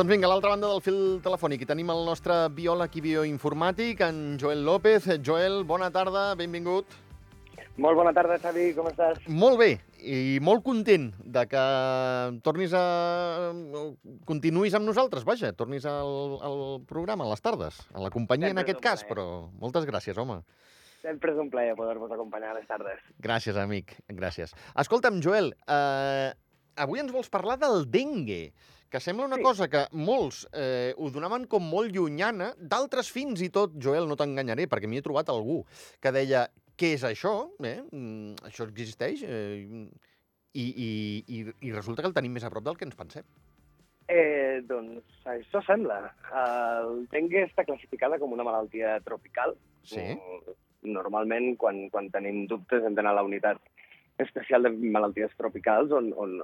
Doncs vinga, a l'altra banda del fil telefònic hi tenim el nostre biòleg i bioinformàtic, en Joel López. Joel, bona tarda, benvingut. Molt bona tarda, Xavi, com estàs? Molt bé, i molt content de que tornis a... continuïs amb nosaltres, vaja, tornis al, al programa a les tardes, a la companyia en Sempre és aquest cas, plaer. però moltes gràcies, home. Sempre és un plaer poder-vos acompanyar a les tardes. Gràcies, amic, gràcies. Escolta'm, Joel, eh, avui ens vols parlar del dengue, que sembla una Sí. cosa que molts eh, ho donaven com molt llunyana, d'altres fins i tot, Joel, no t'enganyaré, perquè m'hi he trobat algú que deia què és això? Eh? Mm, això existeix? Eh, i, i, i, I resulta que el tenim més a prop del que ens pensem. Eh, doncs això sembla. El dengue està classificada com una malaltia tropical. Sí? Mm, Normalment, quan, quan tenim dubtes, hem d'anar a la unitat especial de malalties tropicals on, on,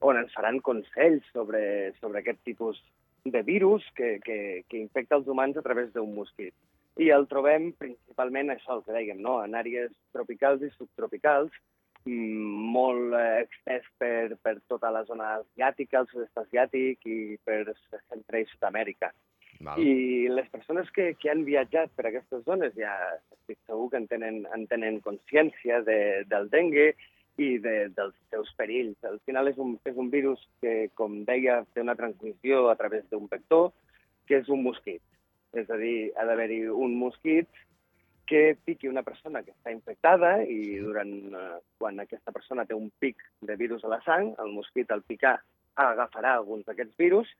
on ens faran consells sobre, sobre aquest tipus de virus que, que, que infecta els humans a través d'un mosquit. I el trobem principalment, això el que dèiem, no? en àrees tropicals i subtropicals, mm, molt eh, extès per, per tota la zona asiàtica, el sud-est asiàtic i per Centre i Sud-amèrica. I les persones que, que han viatjat per aquestes zones ja estic segur que en tenen, en tenen consciència de, del dengue i de, dels seus perills. Al final és un, és un virus que, com deia, té una transmissió a través d'un vector, que és un mosquit. És a dir, ha d'haver-hi un mosquit que piqui una persona que està infectada i durant, eh, quan aquesta persona té un pic de virus a la sang, el mosquit al picar agafarà alguns d'aquests virus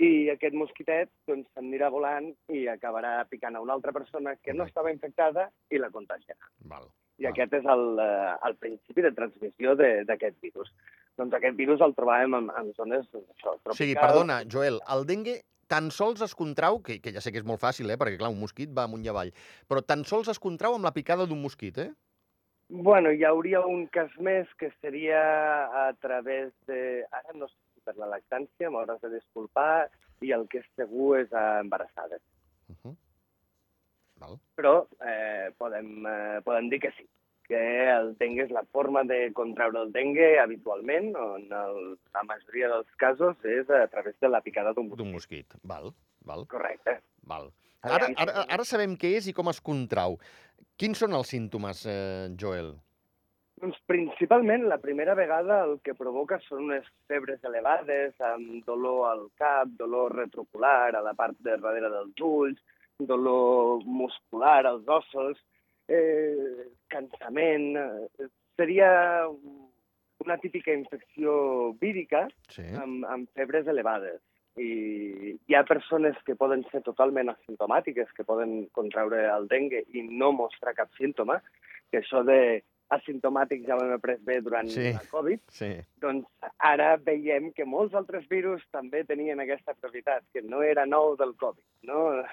i aquest mosquitet doncs, s'anirà volant i acabarà picant a una altra persona que no estava infectada i la contagiarà. Val. I Val. aquest és el, eh, el principi de transmissió de- d'aquest virus. Doncs aquest virus el trobàvem en, en zones això, O sigui, tropicals. perdona, Joel, el dengue tan sols es contrau, que, que ja sé que és molt fàcil, eh, perquè clar, un mosquit va amunt i avall, però tan sols es contrau amb la picada d'un mosquit, eh? Bueno, hi hauria un cas més que seria a través de... Ara no sé si per la lactància, m'hauràs de disculpar, i el que és segur és a embarassades. Uh -huh. Val. Però eh, podem, eh, podem dir que sí, que el dengue és la forma de contraure el dengue habitualment, on el, la majoria dels casos és a través de la picada d'un D'un mosquit. mosquit. Val, val, Correcte. val. Ara, ara, ara sabem què és i com es contrau. Quins són els símptomes, eh, Joel? Doncs principalment, la primera vegada el que provoca són unes febres elevades, amb dolor al cap, dolor retrocular a la part de darrere dels ulls, dolor muscular als ossos, eh, cansament... Eh, seria una típica infecció vírica Sí. amb, amb febres elevades. I hi ha persones que poden ser totalment asimptomàtiques, que poden contraure el dengue i no mostrar cap símptoma, que això de asimptomàtic ja ho hem après bé durant Sí. la Covid, Sí. doncs ara veiem que molts altres virus també tenien aquesta propietat, que no era nou del Covid, no?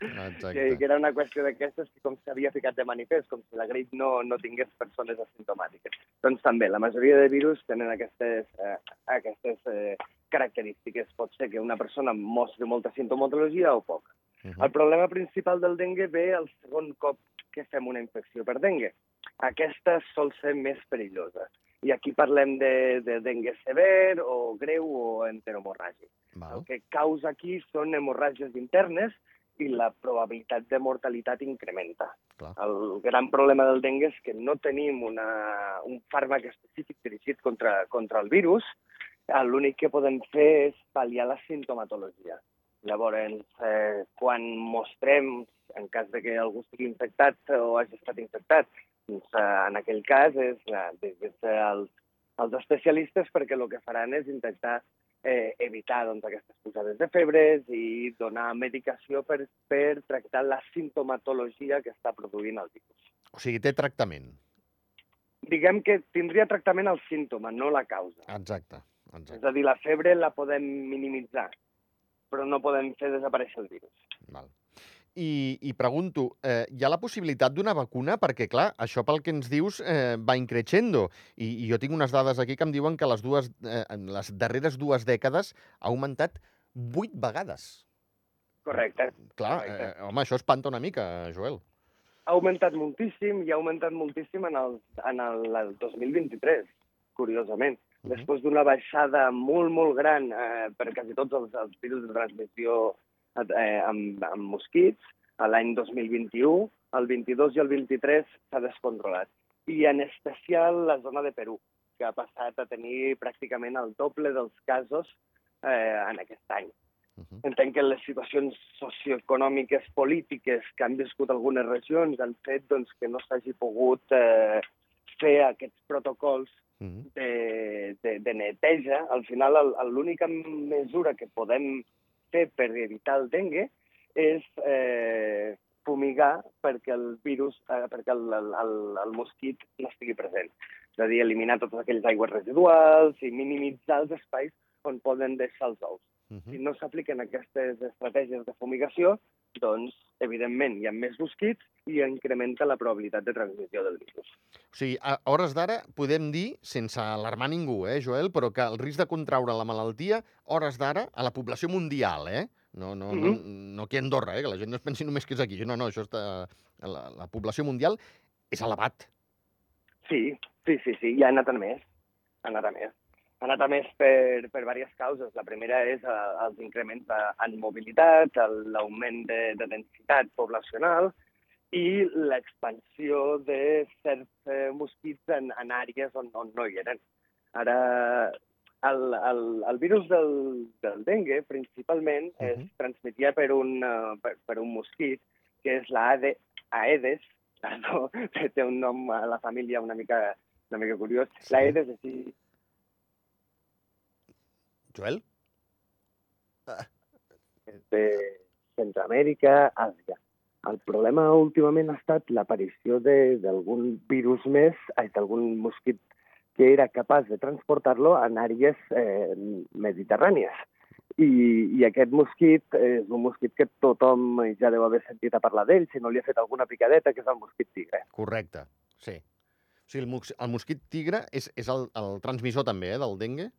Exacte. que, que era una qüestió d'aquestes que com s'havia ficat de manifest, com si la grip no, no tingués persones asimptomàtiques. Doncs també, la majoria de virus tenen aquestes, eh, aquestes eh, característiques. Pot ser que una persona mostri molta sintomatologia o poca. Uh El problema principal del dengue ve el segon cop que fem una infecció per dengue. Aquesta sol ser més perillosa. I aquí parlem de, de dengue sever o greu o enteromorràgic. El que causa aquí són hemorràgies internes i la probabilitat de mortalitat incrementa. Clar. El gran problema del dengue és que no tenim una, un fàrmac específic dirigit contra, contra el virus. L'únic que podem fer és pal·liar la sintomatologia. Llavors, eh, quan mostrem, en cas de que algú estigui infectat o hagi estat infectat, doncs, eh, en aquell cas és eh, de els, els especialistes perquè el que faran és intentar eh, evitar doncs, aquestes pujades de febres i donar medicació per, per tractar la sintomatologia que està produint el virus. O sigui, té tractament. Diguem que tindria tractament el símptoma, no la causa. Exacte. És Exacte. a dir, la febre la podem minimitzar, però no podem fer desaparèixer el virus. Val. I, I pregunto, eh, hi ha la possibilitat d'una vacuna? Perquè, clar, això pel que ens dius eh, va increixendo. I, I jo tinc unes dades aquí que em diuen que les, dues, eh, en les darreres dues dècades ha augmentat vuit vegades. Correcte. Clar, Correcte. eh, home, això espanta una mica, Joel. Ha augmentat moltíssim i ha augmentat moltíssim en el, en el, el 2023, curiosament. Mhm. Després d'una baixada molt, molt gran eh, per quasi tots els, els virus de transmissió eh, amb, amb mosquits, l'any 2021, el 22 i el 23 s'ha descontrolat. I en especial la zona de Perú, que ha passat a tenir pràcticament el doble dels casos eh, en aquest any. Mhm. Entenc que les situacions socioeconòmiques, polítiques que han viscut algunes regions han fet doncs, que no s'hagi pogut eh, fer aquests protocols Mhm. de, de, de neteja. Al final, l'única mesura que podem fer per evitar el dengue és eh, fumigar perquè el virus, eh, perquè el, el, el, el mosquit no estigui present. És a dir, eliminar totes aquelles aigües residuals i minimitzar els espais on poden deixar els ous. Si Mhm. no s'apliquen aquestes estratègies de fumigació, doncs, evidentment, hi ha més mosquits i incrementa la probabilitat de transmissió del virus. O sigui, a hores d'ara podem dir, sense alarmar ningú, eh, Joel, però que el risc de contraure la malaltia, hores d'ara, a la població mundial, eh? No, no, no, no aquí a Andorra, eh? que la gent no es pensi només que és aquí. No, no, això està... La, la població mundial és elevat. Sí, sí, sí, sí, ja ha anat a més. Ha anat a més. Ha anat a més per, per diverses causes. La primera és eh, els increments de- en mobilitat, l'augment de, de densitat poblacional i l'expansió de certs eh, mosquits en, en àrees on, on no hi eren. Ara, el, el, el virus del, del dengue, principalment, uh -huh. es transmetia per un, uh, per, per un mosquit, que és la Ade- Aedes, perdó, té un nom a la família una mica, una mica curiós. Sí. La Aedes és Joel? de Centroamèrica, Àsia. El problema últimament ha estat l'aparició de- d'algun virus més, d'algun mosquit que era capaç de transportar-lo en àrees eh, mediterrànies. I, I aquest mosquit és un mosquit que tothom ja deu haver sentit a parlar d'ell, si no li ha fet alguna picadeta, que és el mosquit tigre. Correcte, sí. O sigui, el, mos el mosquit tigre és, és el, el transmissor també, eh, del dengue?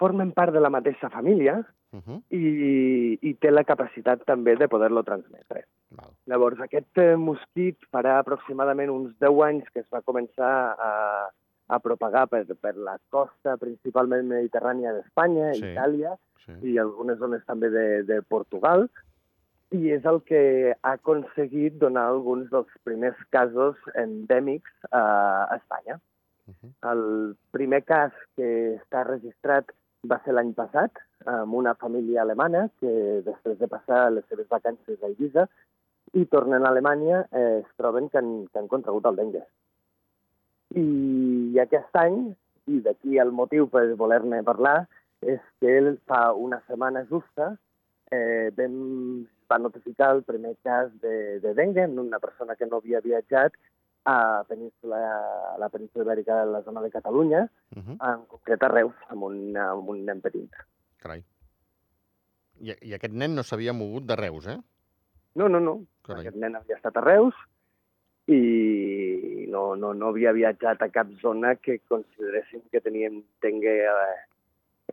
Formen part de la mateixa família Uh -huh. i, i té la capacitat també de poder-lo transmetre. Val. Llavors, aquest eh, mosquit farà aproximadament uns 10 anys que es va començar a, a propagar per, per la costa principalment mediterrània d'Espanya, Sí. Itàlia Sí. i algunes zones també de, de Portugal, i és el que ha aconseguit donar alguns dels primers casos endèmics a, a Espanya. Uh -huh. El primer cas que està registrat va ser l'any passat, amb una família alemana que després de passar les seves vacances a Ibiza i tornen a Alemanya eh, es troben que han, que han contragut el dengue. I aquest any, i d'aquí el motiu per voler-ne parlar, és que ell fa una setmana justa eh, vam, va notificar el primer cas de, de dengue en una persona que no havia viatjat a, península, a la península ibèrica, a la zona de Catalunya, Uh -huh. en concret a Reus, amb un, amb un nen petit. Carai. I, I aquest nen no s'havia mogut de Reus, eh? No, no, no. Carai. Aquest nen havia estat a Reus i no, no, no havia viatjat a cap zona que consideréssim que teníem dengue eh,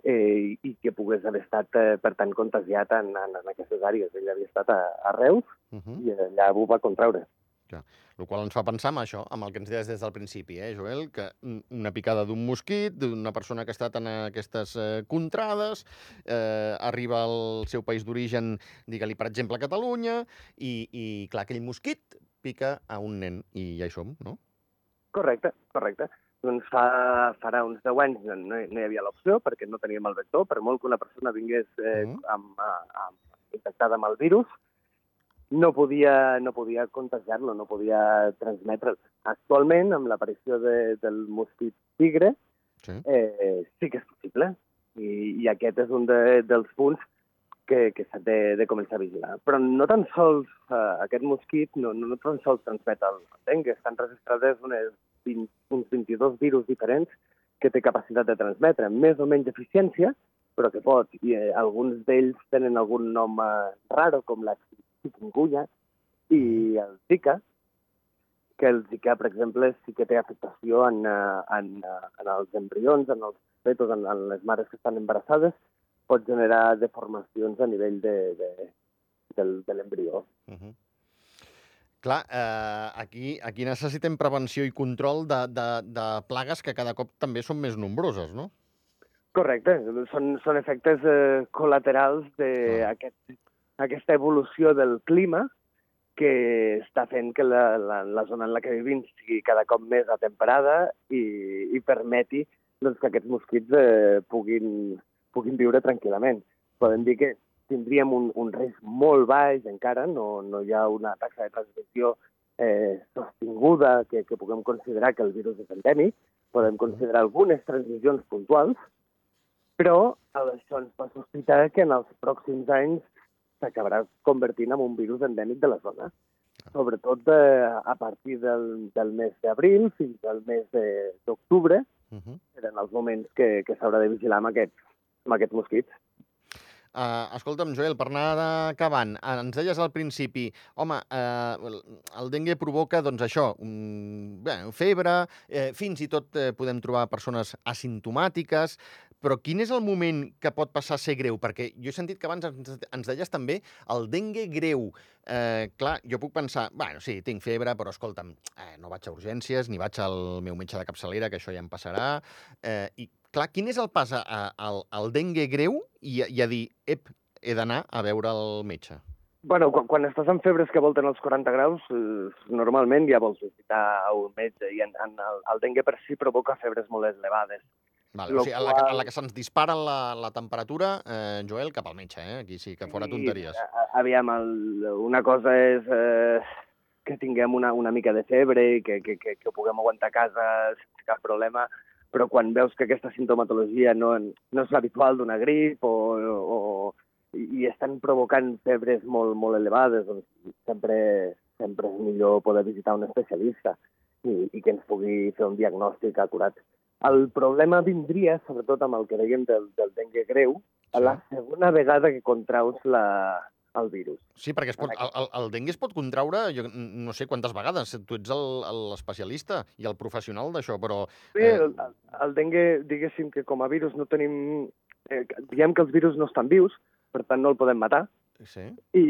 eh, i que pogués haver estat, eh, per tant, contagiat en, en, en aquestes àrees. Ell havia estat a, a Reus Uh -huh. i allà ho va contraure. El qual ens fa pensar en això, amb el que ens deies des del principi, eh, Joel? Que un- una picada d'un mosquit, d'una persona que ha estat en aquestes eh, contrades, eh, arriba al seu país d'origen, digue-li, per exemple, a Catalunya, i, i, clar, aquell mosquit pica a un nen, i ja hi som, no? Correcte, correcte. Doncs fa, farà uns 10 anys no, no hi havia l'opció perquè no teníem el vector. Per molt que una persona vingués eh, Mhm. amb, amb, infectada amb el virus, no podia, no podia contagiar-lo, no podia transmetre'l. Actualment, amb l'aparició de, del mosquit tigre, Sí. eh, sí que és possible. I, i aquest és un de, dels punts que, que s'ha de, de començar a vigilar. Però no tan sols eh, aquest mosquit, no, no, no tan sols transmet el dengue, estan registrades unes 20, uns 22 virus diferents que té capacitat de transmetre, amb més o menys eficiència, però que pot. I eh, alguns d'ells tenen algun nom eh, raro, com la chikungunya i el Zika, que el Zika, per exemple, sí que té afectació en, eh, en, eh, en els embrions, en els fetos, en, en les mares que estan embarassades, pot generar deformacions a nivell de, de, del, de l'embrió. Uh -huh. Clar, eh, aquí, aquí necessitem prevenció i control de, de, de plagues que cada cop també són més nombroses, no? Correcte, són, són efectes eh, col·laterals d'aquesta aquest, evolució del clima que està fent que la, la, la zona en la que vivim sigui cada cop més atemperada i, i permeti doncs, que aquests mosquits eh, puguin, puguin viure tranquil·lament. Podem dir que tindríem un, un risc molt baix encara, no, no hi ha una taxa de transmissió eh, sostinguda que, que puguem considerar que el virus és endèmic, podem considerar algunes transmissions puntuals, però això ens fa sospitar que en els pròxims anys s'acabarà convertint en un virus endèmic de la zona. Sobretot de, a partir del, del mes d'abril fins al mes d'octubre, uh -huh. eren els moments que, que s'haurà de vigilar amb aquests, amb aquests mosquits. Uh, escolta'm, Joel, per anar acabant, ens deies al principi, home, uh, el dengue provoca, doncs això, um, bé, febre, eh, fins i tot eh, podem trobar persones asimptomàtiques, però quin és el moment que pot passar a ser greu? Perquè jo he sentit que abans ens, ens deies també el dengue greu. Eh, clar, jo puc pensar, bueno, sí, tinc febre, però escolta'm, eh, no vaig a urgències, ni vaig al meu metge de capçalera, que això ja em passarà. Eh, I, clar, quin és el pas al, al dengue greu i, i a dir, ep, he d'anar a veure el metge? Bueno, quan, quan estàs amb febres que volten els 40 graus, eh, normalment ja vols visitar un metge i en, en el, el dengue per si provoca febres molt elevades. Vale, o sigui, en la que, en la que se'ns dispara la, la temperatura, eh, Joel, cap al metge, eh? Aquí sí, que fora tonteries. Sí, aviam, el, una cosa és eh, que tinguem una, una mica de febre i que, que, que, que puguem aguantar a casa sense cap problema, però quan veus que aquesta sintomatologia no, no és l'habitual d'una grip o, o, i estan provocant febres molt, molt elevades, doncs sempre, sempre és millor poder visitar un especialista i, i que ens pugui fer un diagnòstic acurat. El problema vindria, sobretot amb el que dèiem del, del dengue greu, a la segona vegada que contraus la, el virus. Sí, perquè es pot, el, el, el dengue es pot contraure, jo no sé quantes vegades, tu ets l'especialista i el professional d'això, però... Sí, eh... el, el dengue, diguéssim que com a virus no tenim... Eh, diem que els virus no estan vius, per tant no el podem matar, sí. i,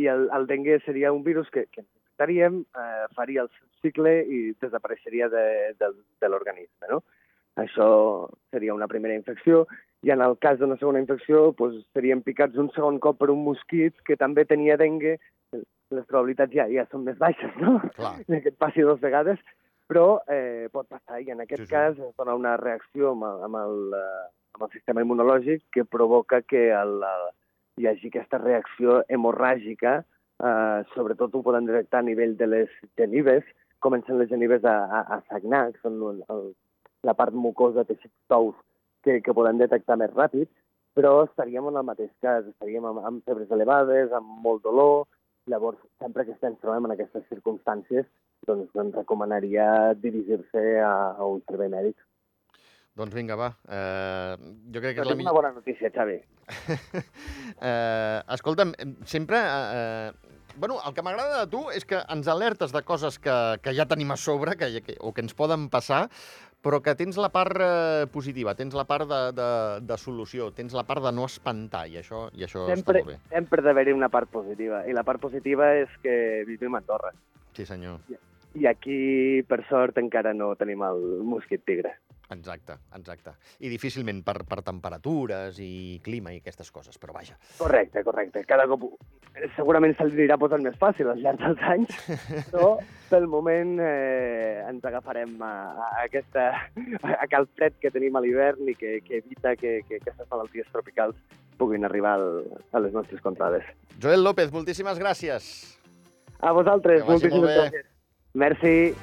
i el, el dengue seria un virus que, que infectaríem, eh, faria el cicle i desapareixeria de, de, de l'organisme, no? Això seria una primera infecció i en el cas d'una segona infecció doncs, seríem picats un segon cop per un mosquit que també tenia dengue. Les probabilitats ja, ja són més baixes, no? Clar. Que et passi dues vegades, però eh, pot passar i en aquest sí, sí. cas es dona una reacció amb el, amb, el, eh, amb el sistema immunològic que provoca que el, el, hi hagi aquesta reacció hemorràgica, eh, sobretot ho podem detectar a nivell de les genives, comencen les genives a, a, a sagnar, que són el, el la part mucosa, teixits tous, que, que podem detectar més ràpid, però estaríem en el mateix cas, estaríem amb, amb febres elevades, amb molt dolor, llavors, sempre que estem trobem en aquestes circumstàncies, doncs ens recomanaria dirigir-se a, a un servei mèdic. Doncs vinga, va. Uh, jo crec que és la millor... una bona notícia, Xavi. uh, escolta'm, sempre... Uh, bueno, el que m'agrada de tu és que ens alertes de coses que, que ja tenim a sobre que, que, o que ens poden passar, però que tens la part eh, positiva, tens la part de, de, de solució, tens la part de no espantar, i això, i això sempre, està molt bé. Sempre d'haver-hi una part positiva, i la part positiva és que vivim a Andorra. Sí, senyor. I, I aquí, per sort, encara no tenim el mosquit tigre. Exacte, exacte. I difícilment per, per temperatures i clima i aquestes coses, però vaja. Correcte, correcte. Cada cop segurament se'ls anirà posant més fàcil al llarg dels anys, però pel moment eh, ens agafarem a, a, aquesta, a aquell fred que tenim a l'hivern i que, que evita que, que aquestes malalties tropicals puguin arribar al, a les nostres contrades. Joel López, moltíssimes gràcies. A vosaltres, moltíssimes gràcies. Merci.